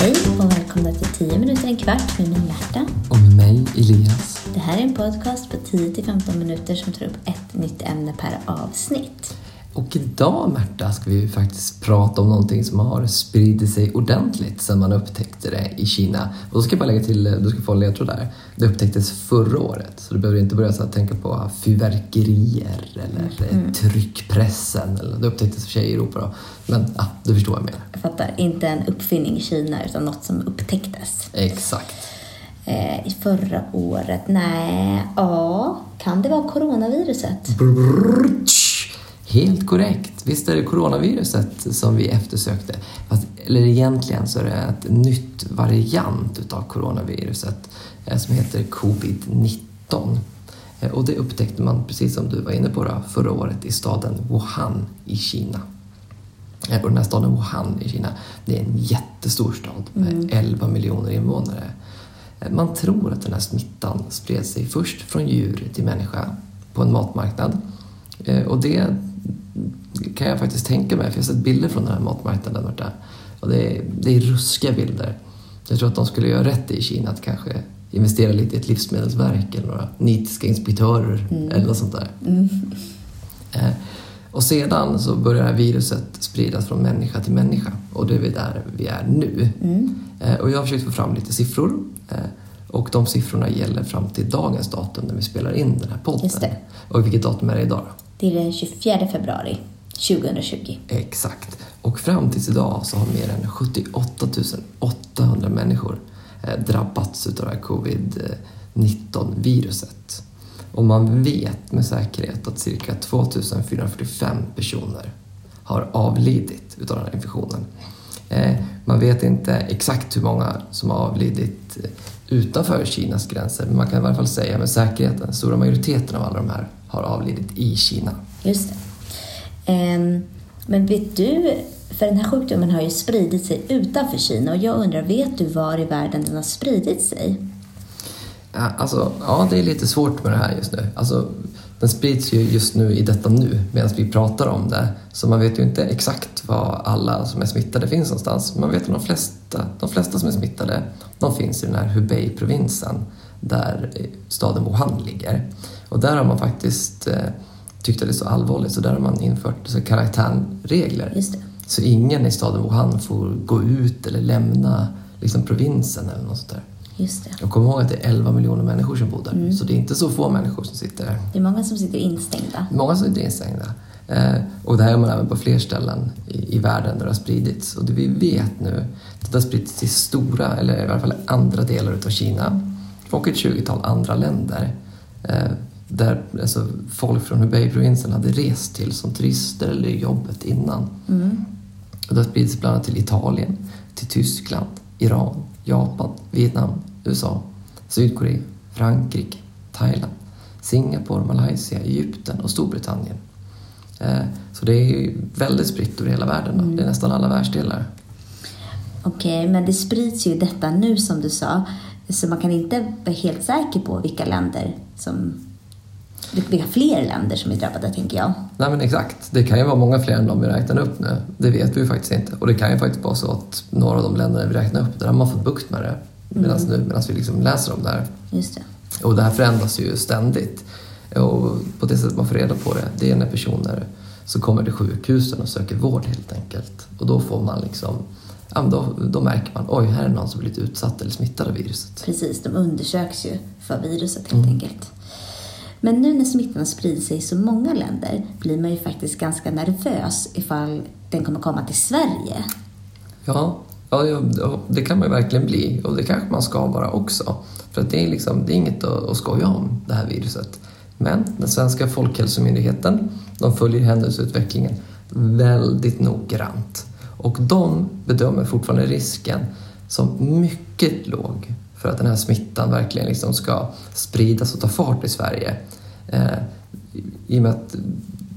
Hej och välkomna till 10 minuter en kvart med mig Märta. Och med mig, Elias. Det här är en podcast på 10-15 minuter som tar upp ett nytt ämne per avsnitt. Och idag, Märta, ska vi faktiskt prata om någonting som har spridit sig ordentligt sedan man upptäckte det i Kina. Och då ska jag bara lägga till, du ska få en ledtråd där. Det upptäcktes förra året, så du behöver inte börja så tänka på fyrverkerier eller mm. tryckpressen. Eller, det upptäcktes för sig i Europa då. Men ja, du förstår vad jag menar. Jag fattar. Inte en uppfinning i Kina, utan något som upptäcktes. Exakt. Eh, förra året? Nej, ja. Kan det vara coronaviruset? Brrr, Helt korrekt. Visst är det coronaviruset som vi eftersökte. Fast, eller egentligen så är det ett nytt variant utav coronaviruset eh, som heter covid-19. Eh, och det upptäckte man, precis som du var inne på, då, förra året i staden Wuhan i Kina. Eh, och den här staden Wuhan i Kina, det är en jättestor stad med mm. 11 miljoner invånare. Man tror att den här smittan spred sig först från djur till människa på en matmarknad. Och det kan jag faktiskt tänka mig, för jag har sett bilder från den här matmarknaden borta. Och det är, det är ruskiga bilder. Jag tror att de skulle göra rätt i Kina att kanske investera lite i ett livsmedelsverk eller några nitiska inspektörer mm. eller något sånt där. Mm. Eh, och sedan så börjar det här viruset spridas från människa till människa och det är där vi är nu. Mm. Eh, och jag har försökt få fram lite siffror eh, och de siffrorna gäller fram till dagens datum när vi spelar in den här podden. Och vilket datum är det idag? Är den 24 februari 2020. Exakt. Och fram tills idag så har mer än 78 800 människor eh, drabbats av det här covid-19-viruset. Och man vet med säkerhet att cirka 2445 personer har avlidit av den här infektionen. Eh, man vet inte exakt hur många som har avlidit eh, utanför Kinas gränser, men man kan i alla fall säga med säkerhet att den stora majoriteten av alla de här har avlidit i Kina. Just det. Ehm, men vet du, för den här sjukdomen har ju spridit sig utanför Kina och jag undrar, vet du var i världen den har spridit sig? Alltså, ja, det är lite svårt med det här just nu. Alltså, den sprids ju just nu i detta nu medan vi pratar om det. Så man vet ju inte exakt var alla som är smittade finns någonstans. Man vet att de flesta, de flesta som är smittade, de finns i den här Hubei-provinsen där staden Wuhan ligger. Och där har man faktiskt eh, tyckt att det är så allvarligt så där har man infört så karantänregler. Så ingen i staden Wuhan får gå ut eller lämna liksom, provinsen eller något sånt där. Just det. Och kom ihåg att det är 11 miljoner människor som bor där, mm. så det är inte så få människor som sitter där. Det är många som sitter instängda. Många som sitter instängda. Eh, och det här gör man även på fler ställen i, i världen där det har spridits. Och det vi vet nu, att det har spridits till stora, eller i alla fall andra delar utav Kina och ett 20-tal andra länder. Eh, där alltså, folk från Hubei-provinsen hade rest till som turister eller jobbet innan. Mm. Och det har spridits bland annat till Italien, till Tyskland, Iran, Japan, Vietnam, USA, Sydkorea, Frankrike, Thailand, Singapore, Malaysia, Egypten och Storbritannien. Eh, så det är väldigt spritt över hela världen. Mm. Det är nästan alla världsdelar. Okej, okay, men det sprids ju detta nu som du sa. Så man kan inte vara helt säker på vilka länder som vilka fler länder som är drabbade, tänker jag. Nej men exakt. Det kan ju vara många fler än de vi räknar upp nu. Det vet vi ju faktiskt inte. Och det kan ju faktiskt vara så att några av de länderna vi räknar upp, där har man fått bukt med det. Medan mm. nu, medan vi liksom läser om det här. Just det. Och det här förändras ju ständigt. Och på det sättet man får reda på det, det är när personer så kommer till sjukhusen och söker vård helt enkelt. Och då får man liksom ja, då, då märker man oj, här är någon som blivit utsatt eller smittad av viruset. Precis, de undersöks ju för viruset helt mm. enkelt. Men nu när smittan sprider sig i så många länder blir man ju faktiskt ganska nervös ifall den kommer komma till Sverige. Ja, ja, det kan man ju verkligen bli och det kanske man ska vara också. För att det är, liksom, det är inget att, skoja om, det här viruset. Men den svenska Folkhälsomyndigheten de följer händelseutvecklingen väldigt noggrant. Och de bedömer fortfarande risken som mycket låg för att den här smittan verkligen liksom ska spridas och ta fart i Sverige. Eh, I och med att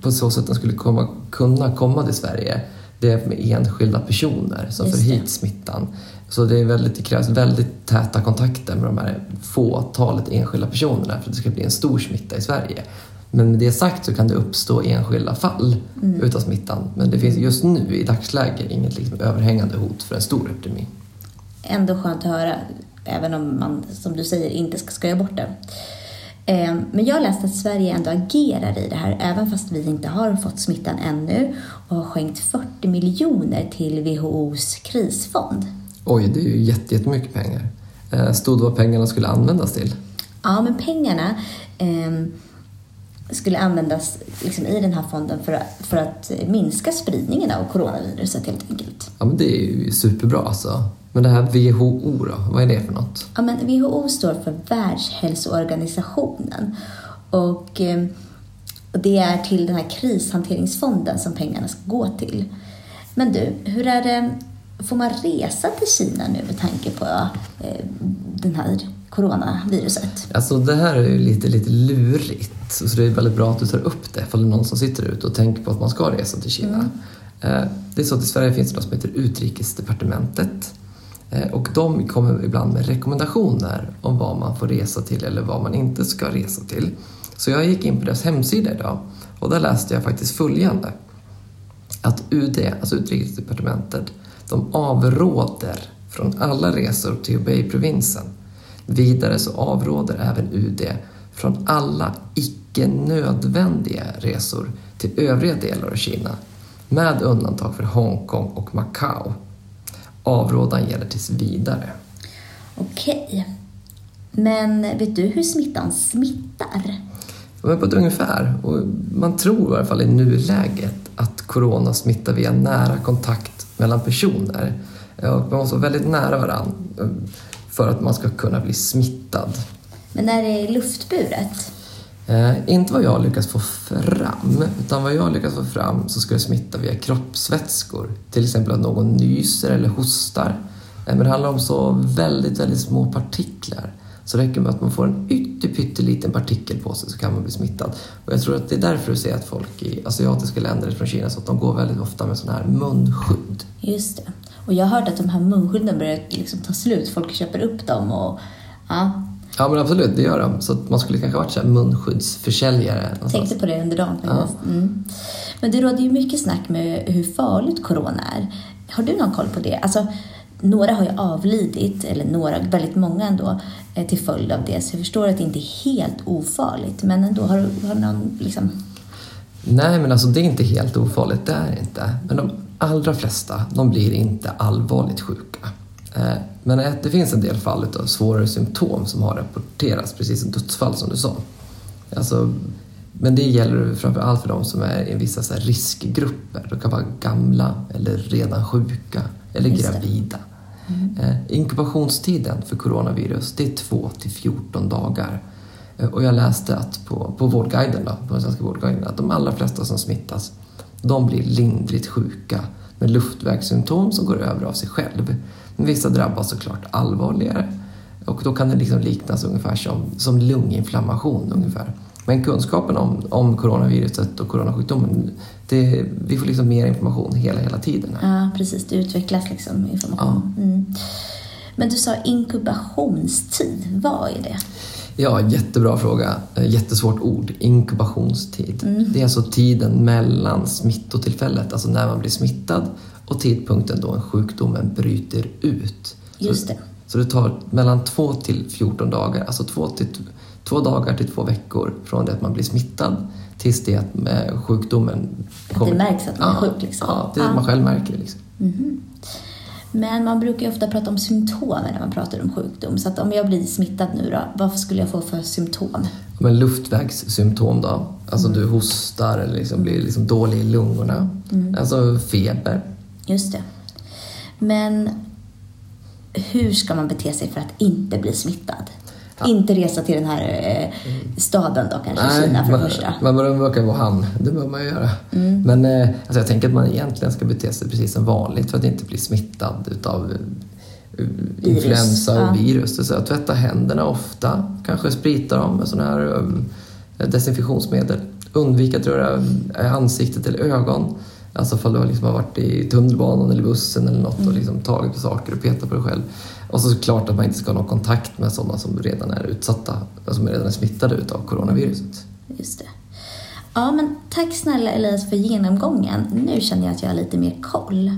på så sätt den skulle komma, kunna komma till Sverige det är med enskilda personer som får hit smittan. Så det, är väldigt, det krävs väldigt täta kontakter med de här fåtalet enskilda personerna för att det ska bli en stor smitta i Sverige. Men med det sagt så kan det uppstå enskilda fall mm. utav smittan. Men det finns just nu i dagsläget inget liksom överhängande hot för en stor epidemi. ändå skönt att höra, även om man, som du säger, inte ska skoja bort det. Eh, Men jag har läst att Sverige ändå agerar i det här, även fast vi inte har fått smittan ännu och har skänkt 40 miljoner till WHOs krisfond. Oj, det är ju jätte- jättemycket pengar. Eh, Stod vad pengarna skulle användas till? Ja, men pengarna eh, skulle användas liksom, i den här fonden för att, för att minska spridningen av coronaviruset helt enkelt. Ja, men det är ju superbra alltså. Men det här WHO då, vad är det för något? Ja, men WHO står för Världshälsoorganisationen och eh, och det är till den här krishanteringsfonden som pengarna ska gå till. Men du, hur är det, får man resa till Kina nu med tanke på eh, den här coronaviruset? Alltså det här är ju lite, lite lurigt. Så det är väldigt bra att du tar upp det ifall det är någon som sitter ute och tänker på att man ska resa till Kina. Eh, Det är så att i Sverige finns det något som heter Utrikesdepartementet. Eh, och de kommer ibland med rekommendationer om vad man får resa till eller vad man inte ska resa till. Så jag gick in på deras hemsida idag och där läste jag faktiskt följande. Att UD, alltså Utrikesdepartementet, de avråder från alla resor till Hubei-provinsen. Vidare så avråder även UD från alla icke nödvändiga resor till övriga delar av Kina med undantag för Hongkong och Macao. Avrådan gäller tills vidare. Okej. Men vet du hur smittan smittar? Men på ett ungefär. Och man tror i alla fall i nuläget att corona smittar via nära kontakt mellan personer. Och man måste vara väldigt nära varandra för att man ska kunna bli smittad. Men är det luftburet? Eh, inte vad jag lyckats få fram, utan vad jag lyckats få fram så ska det smitta via kroppsvätskor. Till exempel att någon nyser eller hostar. Eh, men det handlar om så väldigt, väldigt små partiklar. Så det räcker med att man får en ytterpytteliten partikel på sig så kan man bli smittad. Och jag tror att det är därför du ser att folk i asiatiska länder från Kina så att de går väldigt ofta med sån här munskydd. Just det. Och jag har hört att de här munskydden börjar liksom ta slut. Folk köper upp dem och ja, Ja men absolut, det gör de. Så man skulle kanske varit så här munskyddsförsäljare. någonstans. tänkte på det under dagen faktiskt. Mm. Men det råder ju mycket snack med hur farligt corona är. Har du någon koll på det? Alltså, några har ju avlidit, eller några, väldigt många ändå, eh, till följd av det. Så jag förstår att det inte är helt ofarligt. Men ändå, har du har någon liksom... Nej, men alltså det är inte helt ofarligt, det är inte. Men de allra flesta, de blir inte allvarligt sjuka. Eh, Men det finns en del fall av svårare symptom som har rapporterats, precis som dödsfall som du sa. Alltså, men det gäller framför allt för de som är i vissa så riskgrupper. De kan vara gamla eller redan sjuka eller Just gravida. Eh, Inkubationstiden för coronavirus det är 2 till 14 dagar. Eh, Och jag läste att på, på Vårdguiden, då, på den svenska Vårdguiden, att de allra flesta som smittas, de blir lindrigt sjuka med luftvägssymptom som går över av sig själv. Vissa drabbas såklart allvarligare och då kan det liksom liknas ungefär som, som lunginflammation ungefär. Men kunskapen om, om coronaviruset och coronasjukdomen, det, vi får liksom mer information hela, hela tiden. Här. Ja, precis. Det utvecklas liksom information. Mm. Men du sa inkubationstid. Vad är det? Ja, jättebra fråga. Eh, Jättesvårt ord. Inkubationstid. Det är alltså tiden mellan smittotillfället, alltså när man blir smittad och tidpunkten då sjukdomen bryter ut. Just så, det. Så det tar mellan 2 till 14 dagar, alltså 2 till två dagar till två veckor från det att man blir smittad tills det att eh, sjukdomen Att det märks att man är ja, sjuk, liksom. Ja, det är Ja. man själv märker. Liksom. Men man brukar ju ofta prata om symptom när man pratar om sjukdom. Så att om jag blir smittad nu då, vad skulle jag få för symptom? Men luftvägssymptom då? Alltså du hostar eller liksom blir liksom dålig i lungorna. Alltså feber. Just det. Men hur ska man bete sig för att inte bli smittad? Inte resa till den här eh, staden då kanske, Kina för det man, första. man bör åka Wuhan, det bör man ju göra. Men eh, alltså jag tänker att man egentligen ska bete sig precis som vanligt för att inte bli smittad utav eh, influensa och ja. virus. Så att tvätta händerna ofta, kanske sprita dem med sådana här eh, desinfektionsmedel. Undvika att röra eh, ansiktet eller ögon. Alltså ifall du liksom har varit i tunnelbanan eller bussen eller något och liksom tagit på saker och petat på dig själv. Och så klart att man inte ska ha någon kontakt med sådana som redan är utsatta, som redan är smittade utav coronaviruset. Just det. Ja, men tack snälla Elias för genomgången. Nu känner jag att jag har lite mer koll.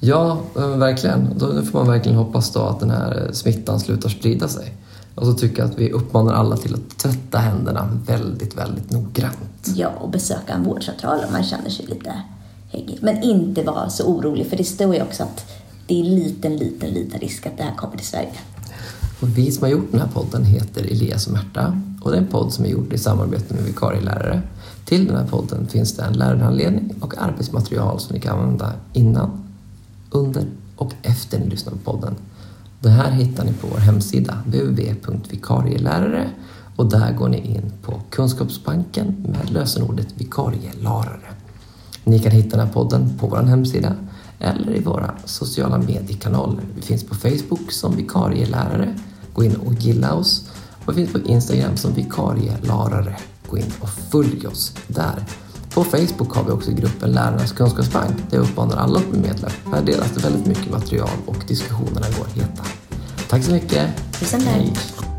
Ja, verkligen. Då får man verkligen hoppas då att den här smittan slutar sprida sig. Och så tycker jag att vi uppmanar alla till att tvätta händerna väldigt, väldigt noggrant. Ja, och besöka en vårdcentral om man känner sig lite häggig. Men inte vara så orolig, för det står ju också att det är liten, liten, liten risk att det här kommer till Sverige. Och vi som har gjort den här podden heter Elias och Märta och det är en podd som är gjord i samarbete med vikarielärare. Till den här podden finns det en lärarhandledning och arbetsmaterial som ni kan använda innan, under och efter ni lyssnar på podden. Det här hittar ni på vår hemsida www.vikarielärare och där går ni in på Kunskapsbanken med lösenordet vikarielärare. Ni kan hitta den här podden på vår hemsida eller i våra sociala mediekanaler. Vi finns på Facebook som vikarielärare. Gå in och gilla oss. Och vi finns på Instagram som vikarielärare. Gå in och följ oss där. På Facebook har vi också gruppen Lärarnas kunskapsbank där jag uppmanar alla att bli medlem. Här delas det väldigt mycket material och diskussionerna går heta. Tack så mycket. Tusen tack.